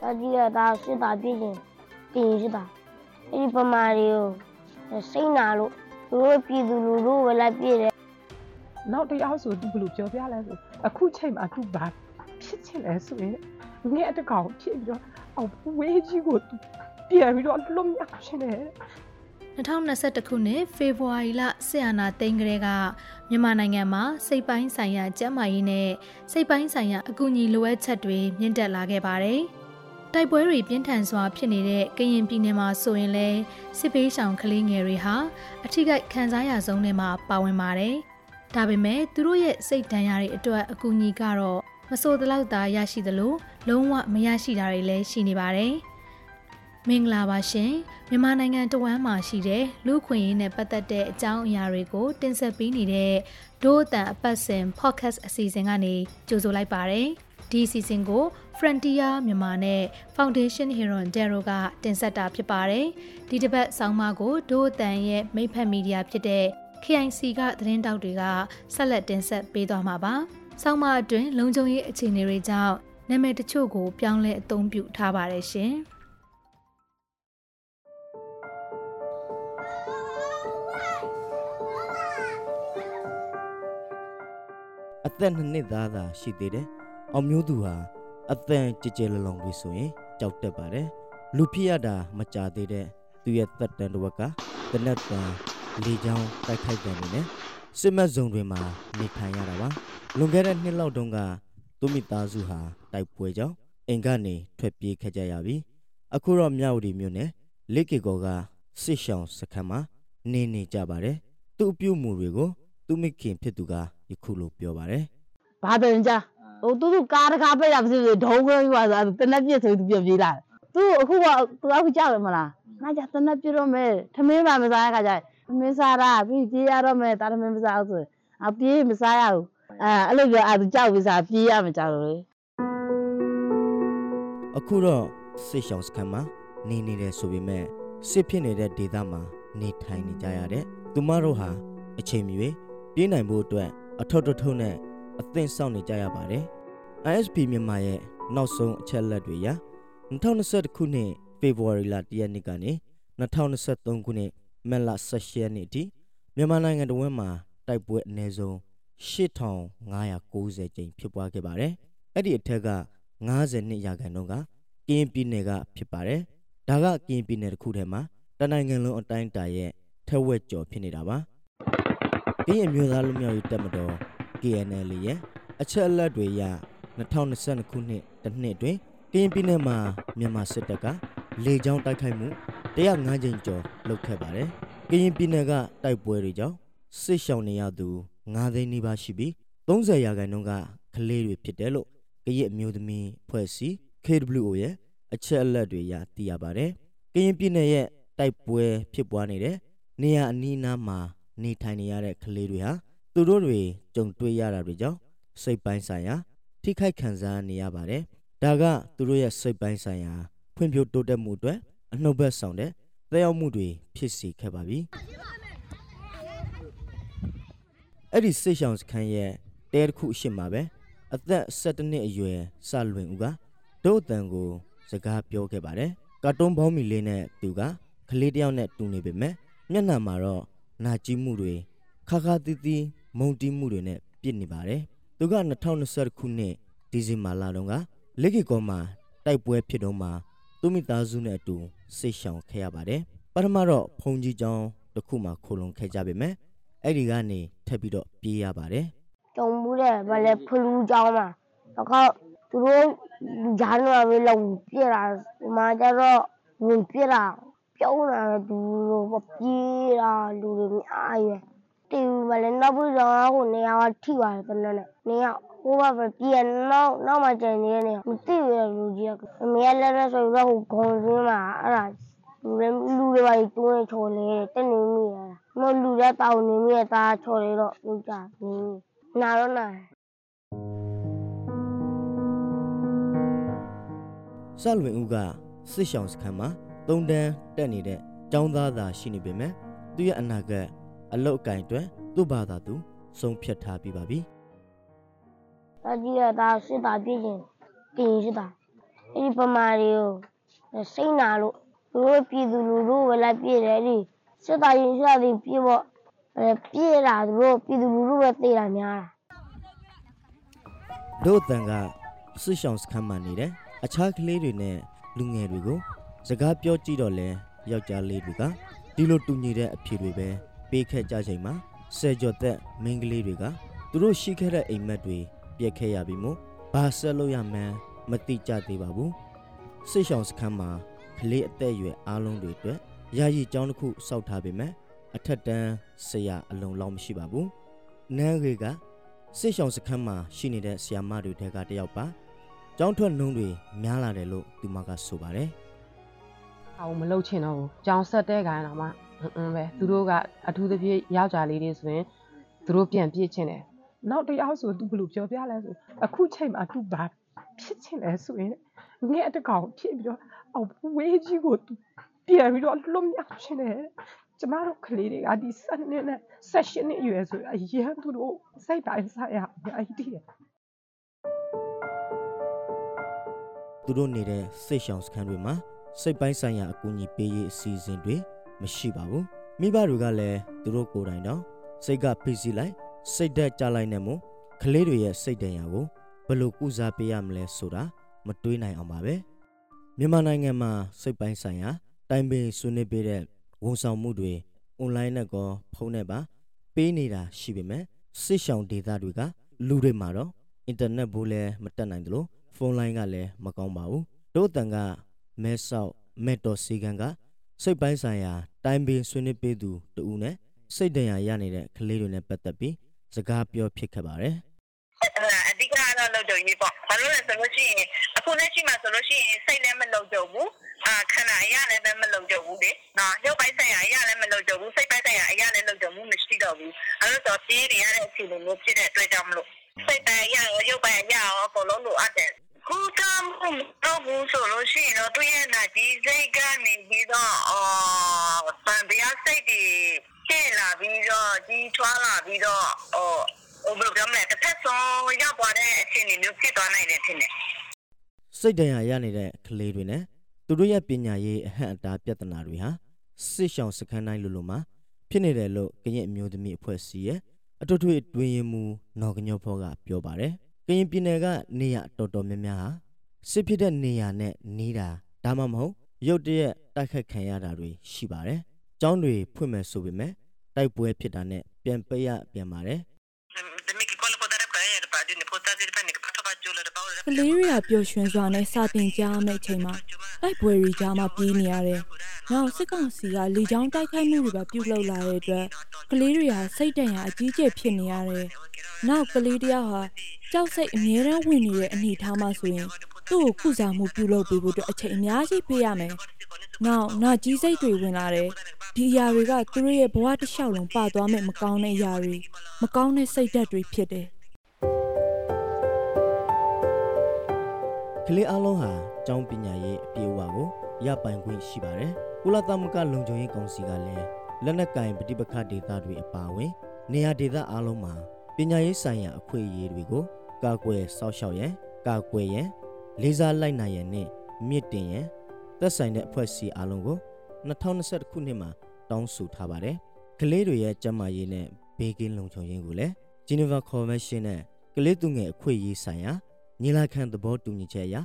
တာကြီးကဒါစစ်တာပြည့်ရင်တင်စစ်တာအဲ့ဒီပမာတွေကိုစိတ်နာလို့သူတို့ပြည်သူလူထုဝလာပြည့်တယ်နောက်တစ်ယောက်ဆိုသူဘယ်လိုပြောပြလဲဆိုအခုချိန်မှာသူဘာဖြစ်ချင်လဲဆိုရင်ငဲ့တကောင်ဖြစ်ပြီးတော့အော်ဝေးကြီးကိုသူပြန်ပြီးတော့လွတ်မြောက်ရှင်တယ် 2021ခုနှစ်ဖေဖော်ဝါရီလဆီယနာသိန်းကလေးကမြန်မာနိုင်ငံမှာစိတ်ပိုင်းဆိုင်ရာကျန်းမာရေးနဲ့စိတ်ပိုင်းဆိုင်ရာအကူအညီလိုအပ်ချက်တွေမြင့်တက်လာခဲ့ပါတယ်။တိုက်ပွဲတွေပြင်းထန်စွာဖြစ်နေတဲ့ကရင်ပြည်နယ်မှာဆိုရင်လည်းစစ်ပေးဆောင်ကလေးငယ်တွေဟာအထိကိခံစားရဆုံးတွေမှာပါဝင်ပါတယ်။ဒါပေမဲ့သူတို့ရဲ့စိတ်ဒဏ်ရာတွေအတွက်အကူအညီကတော့မဆိုးတလောက်သာရရှိသလိုလုံးဝမရရှိတာတွေလည်းရှိနေပါတယ်။ မင်္ဂလာပါရှင်မြန်မာနိုင်ငံတဝမ်းမှာရှိတဲ့လူခွင့်ရေးနဲ့ပတ်သက်တဲ့အကြောင်းအရာတွေကို တင်ဆက်ပေးနေတဲ့ဒိုးအတန်အပတ်စဉ် podcast အစီအစဉ်ကနေကြိုဆိုလိုက်ပါတယ်ဒီအစီအစဉ်ကို Frontier မြန်မာနဲ့ Foundation Hero Dero ကတင်ဆက်တာဖြစ်ပါတယ်ဒီတစ်ပတ်ဆောင်းပါးကိုဒိုးအတန်ရဲ့မိဖက်မီဒီယာဖြစ်တဲ့ KIC ကသတင်းတောက်တွေကဆက်လက်တင်ဆက်ပေးသွားမှာပါဆောင်းပါးအတွင်းလုံခြုံရေးအခြေအနေတွေကြောင့်နာမည်တချို့ကိုပြောင်းလဲအသုံးပြုထားပါတယ်ရှင်။ သက်နှစ်နှစ်သားသာရှိသေးတယ်။အောင်မျိုးသူဟာအသက်ကြည်ကြဲလလုံးလေးဆိုရင်ကြောက်တတ်ပါတယ်။လူဖြစ်ရတာမကြသေးတဲ့သူရဲ့သက်တမ်းတစ်ဝက်ကတနက်တန်လေချောင်းတိုက်ခိုက်တယ်နေနဲ့စစ်မက်ဇုံတွေမှာနေထိုင်ရတာပါ။လွန်ခဲ့တဲ့နှစ်လောက်တုန်းကသူမိသားစုဟာတိုက်ပွဲကြောင့်အိမ်ကနေထွက်ပြေးခဲ့ကြရပြီ။အခုတော့မြောက်ဒီမြို့နယ်လက်ကေကောကစစ်ရှောင်းစခန်းမှာနေနေကြပါတယ်။သူ့အပြုတ်မှုတွေကိုသူမိခင်ဖြစ်သူက ယခုလိုပြောပါတယ်ဘာတန်ကြဟိုသူတို့ကားတကားပိတ်တာမသိဘူးဒုံခွဲပြီးသွားဆိုတနက်ပြစ်ဆိုသူပြန်ပြေးလာသူအခုကသူအခုကြောက်ရမလားငါကြတနက်ပြစ်တော့မယ်ထမင်းပါမစားရခါကြထမင်းစားတာပြီးပြေးရတော့မယ်တာထမင်းမစားဘူးဆိုအပြေးမစားရဘူးအဲအဲ့လိုပြောအဲသူကြောက်ပြီးစားပြေးရမှာကြောက်လို့လေအခုတော့စစ်ရှောင်းစခန်းမှာနေနေတယ်ဆိုပေမဲ့စစ်ဖြစ်နေတဲ့ဒေသမှာနေထိုင်နေကြရတဲ့သူမတို့ဟာအချိန်မီပြေးနိုင်ဖို့အတွက် အထောက်တထုံနဲ့အသင့်ဆောင်နေကြရပါတယ် ISP မြန်မာရဲ့နောက်ဆုံးအချက်အလက်တွေအရ2021ခုနှစ်ဖေဖော်ဝါရီလ1ရက်နေ့ကနေ2023ခုနှစ်မတ်လ18ရက်နေ့အထိမြန်မာနိုင်ငံတော်ဝန်မှာတိုက်ပွဲအနည်းဆုံး8590ကြိမ်ဖြစ်ပွားခဲ့ပါတယ်အဲ့ဒီအထက်က52ရာခိုင်နှုန်းကကရင်ပြည်နယ်ကဖြစ်ပါတယ်။ဒါကကရင်ပြည်နယ်တစ်ခုထဲမှာတနိုင်ငံလုံးအတိုင်းအတာရဲ့ထက်ဝက်ကျော်ဖြစ်နေတာပါ။ ကရင်မျိုးသားလူမျိုးရေးတပ်မတော် KNL ရဲ့အချက်အလက်တွေအရ2022ခုနှစ်တစ်နှစ်အတွင်းကရင်ပြည်နယ်မှာမြန်မာစစ်တပ်ကလေကြောင်းတိုက်ခိုက်မှု105ကြိမ်ကျော်လုပ်ခဲ့ပါတယ်။ကရင်ပြည်နယ်ကတိုက်ပွဲတွေကြောင့်စစ်ရှောင်နေရသူ9သိန်းနီးပါးရှိပြီး30ရာခိုင်နှုန်းကကလေးတွေဖြစ်တယ်လို့ကရင်အမျိုးသမီးဖွဲ့စည်း KWO ရဲ့အချက်အလက်တွေရသိရပါတယ်။ကရင်ပြည်နယ်ရဲ့တိုက်ပွဲဖြစ်ပွားနေတဲ့နေရာအနီးအနားမှာ နေထိုင်နေရတဲ့ကလေးတွေဟာသူတို့တွေကြုံတွေ့ရတာတွေကြောင့်စိတ်ပိုင်းဆိုင်ရာထိခိုက်ခံစားနေရပါတယ်။ဒါကသူတို့ရဲ့စိတ်ပိုင်းဆိုင်ရာဖွံ့ဖြိုးတိုးတက်မှုအတွက်အနှုတ်ဘက်ဆောင်တဲ့သက်ရောက်မှုတွေဖြစ်စေခဲ့ပါပြီ။အဲ့ဒီစိတ်ရှောင်စခန်းရဲ့တဲတစ်ခုအရှိမှာပဲအသက်17နှစ်အရွယ်စလွင်ဦးကဒုတ်တန်ကိုစကားပြောခဲ့ပါတယ်ကာတွန်းဘောင်းမီလေးနဲ့သူကကလေးတယောက်နဲ့တူနေပေမဲ့မျက်နှာမှာတော့ နာကျင်မှုတွေခါခါတီးတီးမုန်တီးမှုတွေနဲ့ပြည့်နေပါတယ်သူက2020ခုနှစ်ဒီဇင်ဘာလတုန်းကလက်ကေကောမှာတိုက်ပွဲဖြစ်တော့မှသူမိသားစုနဲ့အတူဆိတ်ရှောင်ခဲ့ရပါတယ်ပထမတော့ဖုန်ကြီးကျောင်းတစ်ခုမှခိုလုံခဲ့ကြပေမဲ့အဲ့ဒီကနေထပ်ပြီးတော့ပြေးရပါတယ်ကြုံမှုတဲ့ဗလဲဖလူကြောင်းမှာတော့သူတို့ဂျာနွာပဲလုံပြတာဒီမှာကျတော့ဝင်ပြတာ ပြုံးလာသူလိုပြေးတာလူတွေအားရတီဗလဲနောက်ပြီးတော့ဟိုနေရာကထိပါတယ်တနေ့နဲ့နေရာဟိုဘက်ပြေနောက်နောက်မှကျန်နေနေမသိရလူကြီးကအမေလည်းလည်းဆိုတော့ဟိုဂုံစင်းမှာအဲ့ဒါလူတွေလူတွေပါတွင်းချော်လေတက်နေမိရတာမလူတွေတောင်းနေမိရတာချော်လေတော့လူကြနေနာတော့နာစလွင်ဦးကစစ်ရှောင်းစခန်းမှာ သုံးတန်းတက်နေတဲ့ចောင်းသားသာရှိနေပေမဲ့သူရဲ့အနာဂတ်အလုတ်အကင်အတွက်သူ့ဘာသာသူဆုံးဖြတ်ထားပြီးပါပြီတာကြီးကဒါစစ်တာပြည့်ချင်းတင်စစ်တာအဲ့ဒီပမာတွေကိုစိတ်နာလို့သူတို့ပြည်သူလူထုပဲလိုက်ပြည့်တယ်ဒီစစ်တာရင်စစ်တာရင်ပြည့်ပေါ့အဲပြည့်တာသူတို့ပြည်သူလူထုပဲသိတာများတာတို့အတန်ကဆွရှောင်းစခန်းမှာနေတဲ့အခြားကလေးတွေနဲ့လူငယ်တွေကို စကားပြောကြည့်တော့လဲယောက်ျားလေးတွေကဒီလိုတူညီတဲ့အဖြေတွေပဲပေးခဲ့ကြချိန်မှာဆယ်ကျော်သက်မိန်းကလေးတွေကသူတို့ရှိခဲ့တဲ့အိမ်မက်တွေပြက်ခဲ့ရပြီမို့ဘာဆက်လို့ရမှန်းမသိကြသေးပါဘူးဆွရှောင်းစခန်းမှာကလေးအသက်အရွယ်အားလုံးတွေအတွက်ယာယီကျောင်းတစ်ခုစောက်ထားပေမဲ့အထက်တန်းဆရာအလုံးလောက်မရှိပါဘူးနန်းတွေကစစ်ရှောင်စခန်းမှာရှိနေတဲ့ဆီယာမတွေထဲကတယောက်ပါ။ကျောင်းထွက်နှုံးတွေများလာတယ်လို့သူမကဆိုပါတယ်။ အောင်မလုပ်ချင်တော့ဘူး။ကြောင်ဆက်တဲ့ခိုင်းတော့မှအင်းအင်းပဲသူတို့ကအထူးသဖြင့်ယောက်ျားလေးတွေဆိုရင်သူတို့ပြန်ပြစ်ချင်တယ်။နောက်တစ်ယောက်ဆိုသူဘယ်လိုပြောပြလဲဆိုအခုချိန်မှာသူဘာဖြစ်ချင်လဲဆိုရင်ငဲ့တကောင်ဖြစ်ပြီးတော့အော်ဝေးကြီးကိုသူပြန်ပြီးတော့လွတ်မြောက်ချင်တယ်။ကျမတို့ကလေးတွေကဒီစနေနဲ့ဆက်ရှင်နဲ့ရွယ်ဆိုအရင်သူတို့စိတ်တိုင်းဆိုင်ရအများကြီးတည်တယ်။သူတို့နေတဲ့စစ်ရှောင်စခန်းတွေမှာ စိတ်ပိုင်းဆိုင်ရာအကူအညီပေးရေးအစီအစဉ်တွေမရှိပါဘူး။မိဘတွေကလည်းသူတို့ကိုယ်တိုင်တော့စိတ်ကဖိစီလိုက်စိတ်သက်ကြလိုက်နေမို့ကလေးတွေရဲ့စိတ်တန်ရာကိုဘယ်လိုကုစားပေးရမလဲဆိုတာမတွေးနိုင်အောင်ပါပဲ။မြန်မာနိုင်ငံမှာစိတ်ပိုင်းဆိုင်ရာတိုင်ပင်ဆွေးနွေးပေးတဲ့ဝန်ဆောင်မှုတွေအွန်လိုင်းနဲ့ကောဖုန်းနဲ့ပါပေးနေတာရှိပေမဲ့စစ်ရှောင်ဒေသတွေကလူတွေမှာတော့အင်တာနက်ဘူးလည်းမတက်နိုင်သလိုဖုန်းလိုင်းကလည်းမကောင်းပါဘူးတို့တန်က မဲဆောက်မက်တော်စီကန်ကစိတ်ပိုင်းဆိုင်ရာတိုင်ပင်ဆွေးနွေးပေးသူတူဦးနဲ့စိတ်တန်ရာရနေတဲ့ကလေးတွေနဲ့ပတ်သက်ပြီးစကားပြောဖြစ်ခဲ့ပါတယ်အဓိကတော့လုံခြုံရေးပေါ့ဘာလို့လဲဆိုလို့ရှိရင်အခုလက်ရှိမှာဆိုလို့ရှိရင်စိတ်လည်းမလုံခြုံဘူးအာခန္ဓာအရာလည်းပဲမလုံခြုံဘူးလေနော်ရုပ်ပိုင်းဆိုင်ရာအရာလည်းမလုံခြုံဘူးစိတ်ပိုင်းဆိုင်ရာအရာလည်းလုံခြုံမှုမရှိတော့ဘူးအဲလိုတော့ပြေးရတဲ့အခြေအနေမျိုးဖြစ်တဲ့အတွက်ကြောင့်မလို့စိတ်ပိုင်းအရာရောရုပ်ပိုင်းအရာရောအကုန်လုံးလိုအပ်တယ် ခုတမ်းမှုတော့ဘူးဆိုလို့ရှိရင်တော့သူရဲ့နာဒီစိတ်ကနေပြီးတော့အော်တန်တရားစိတ်တွေကျဲလာပြီးတော့ကြီးထွားလာပြီးတော့အော်ဟိုဘယ်လိုပြောမလဲတစ်ဖက်ဆုံးရောက်သွားတဲ့အခြေအနေမျိုးဖြစ်သွားနိုင်တယ်ထင်တယ်စိတ်တန်ရာရနေတဲ့ကလေးတွေနဲ့သူတို့ရဲ့ပညာရေးအဟန့်အတားပြဿနာတွေဟာစစ်ရှောင်စခန်းတိုင်းလိုလိုမှာဖြစ်နေတယ်လို့ကရင်အမျိုးသမီးအဖွဲ့အစည်းရဲ့အထွတ်ထွေတွင်ရင်မူနော်ကညောဖောကပြောပါတယ် ကရင်ပြည်နယ်ကနေရတော်တော်များများဟာစစ်ဖြစ်တဲ့နေရာနဲ့နေတာဒါမှမဟုတ်ရုတ်တရက်တိုက်ခတ်ခံရတာတွေရှိပါတယ်ကျောင်းတွေဖွင့်မယ်ဆိုပေမဲ့တိုက်ပွဲဖြစ်တာနဲ့ပြန်ပိတ်ရပြန်ပါတယ် de mi que cuál poder para ir para de poder de para que para para yo le para ကလေးတွေကပျော်ရွှင်စွာနဲ့စာတင်ကြမယ့်အချိန်မှာတိုက်ပွဲတွေကြားမှာပြေးနေရတယ်။ နောက်စစ်ကောင်စီကလေကြောင်းတိုက်ခိုက်မှုတွေပါပြုလုပ်လာတဲ့အတွက်ကလေးတွေဟာစိတ်တန်ရာအကြီးကျယ်ဖြစ်နေရတယ်။နောက်ကလေးတယောက်ဟာကြောက်စိတ်အမြဲတမ်းဝင်နေတဲ့အနေအထားမှဆိုရင်သူ့ကိုကုစားမှုပြုလုပ်ပေးဖို့အတွက်အချိန်အများကြီးပေးရမယ်။နောက်နာကြီးစိတ်တွေဝင်လာတယ်။ဒီအရာတွေကသူတို့ရဲ့ဘဝတစ်လျှောက်လုံးပါသွားမဲ့မကောင်းတဲ့အရာတွေမကောင်းတဲ့စိတ်ဓာတ်တွေဖြစ်တယ်ကလေးအလုံးဟာကျောင်းပညာရေးအပြည့်အဝကိုရပိုင်ခွင့်ရှိပါတယ်။ ကုလသမဂ္ဂလုံခြုံရေးကောင်စီကလည်းလက်နက်ကင်ပဋိပက္ခဒေသတွေအပါအဝင်နေရာဒေသအလုံးမှာပညာရေးဆိုင်ရာအခွင့်အရေးတွေကိုကာကွယ်စောင့်ရှောက်ရန်ကာကွယ်ရန်လေးစားလိုက်နိုင်ရန်နဲ့မြင့်တင်ရန်သက်ဆိုင်တဲ့အဖွဲ့အစည်းအလုံးကို2021ခုနှစ်မှာတောင်းဆိုထားပါတယ်။ကလေးတွေရဲ့ကျန်းမာရေးနဲ့ဘေးကင်းလုံခြုံရေးကိုလည်း Geneva Convention နဲ့ကလေးသူငယ်အခွင့်အရေးဆိုင်ရာညီလာခံသဘောတူညီချက်အရ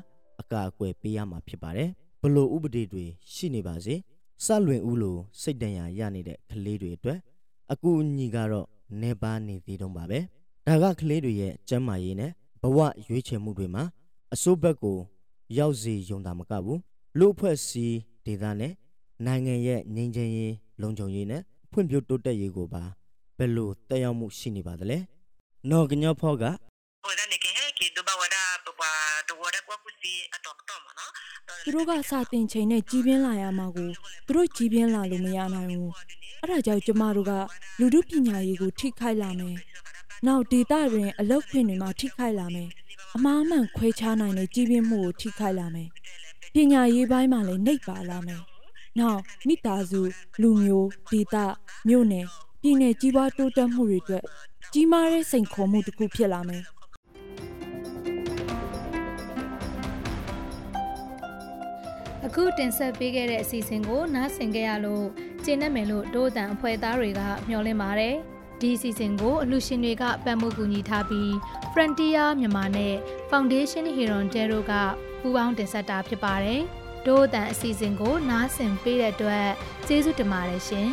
အကာအကွယ်ပေးရမှာဖြစ်ပါတယ်ဘလို့ဥပဒေတွေရှိနေပါစေ စလွင်ဦးလိုစိတ်တန်ရာရနေတဲ့ကလေးတွေအတွက်အကူအညီကတော့နေပါနေသေးတော့ပါပဲဒါကကလေးတွေရဲ့ကျန်းမာရေးနဲ့ဘဝရွေးချယ်မှုတွေမှာအစိုးဘက်ကိုရောက်စီယုံတာမကဘူးလူအဖွဲ့အစည်းဒေသနဲ့နိုင်ငံရဲ့ငြိမ်းချမ်းရေးလုံခြုံရေးနဲ့ဖွံ့ဖြိုးတိုးတက်ရေးကိုပါဘယ်လိုတက်ရောက်မှုရှိနေပါသလဲနော်ကညောဖောက သူတို့ကစာတင်ချိန်နဲ့ကြီးပြင်းလာရမှာကိုသူတို့ကြီးပြင်းလာလို့မရနိုင်ဘူးအဲ့ဒါကြောင့်ကျမတို့ကလူမှုပညာရေးကိုထိခိုက်လာမယ်နောက်ဒေတာတွင်အလုပ်ခွင့်တွေမှာထိခိုက်လာမယ်အမားအမှန်ခွဲခြားနိုင်တဲ့ကြီးပြင်းမှုကိုထိခိုက်လာမယ်ပညာရေးပိုင်းမှာလည်းနှိပ်ပါလာမယ်နောက်မိသားစုလူမျိုးဒေတာမြို့နယ်ပြည်내ကြီးပွားတိုးတက်မှုတွေအတွက်ကြီးမားတဲ့စိန်ခေါ်မှုတစ်ခုဖြစ်လာမယ် အခုတင်ဆက်ပေးခဲ့တဲ့အစီအစဉ်ကိုနားဆင်ကြရလို့ကျင်းနေမယ်လို့ဒို့အတန်အဖွဲ့သားတွေကမျှော်လင့်ပါတယ်ဒီအစီအစဉ်ကိုအလှူရှင်တွေကပံ့ပိုးကူညီထားပြီး Frontier မြန်မာနဲ့ Foundation Heron Dero ကပူးပေါင်းတင်ဆက်တာဖြစ်ပါတယ်ဒို့အတန်အစီအစဉ်ကိုနားဆင်ပေးတဲ့အတွက်ကျေးဇူးတင်ပါတယ်ရှင်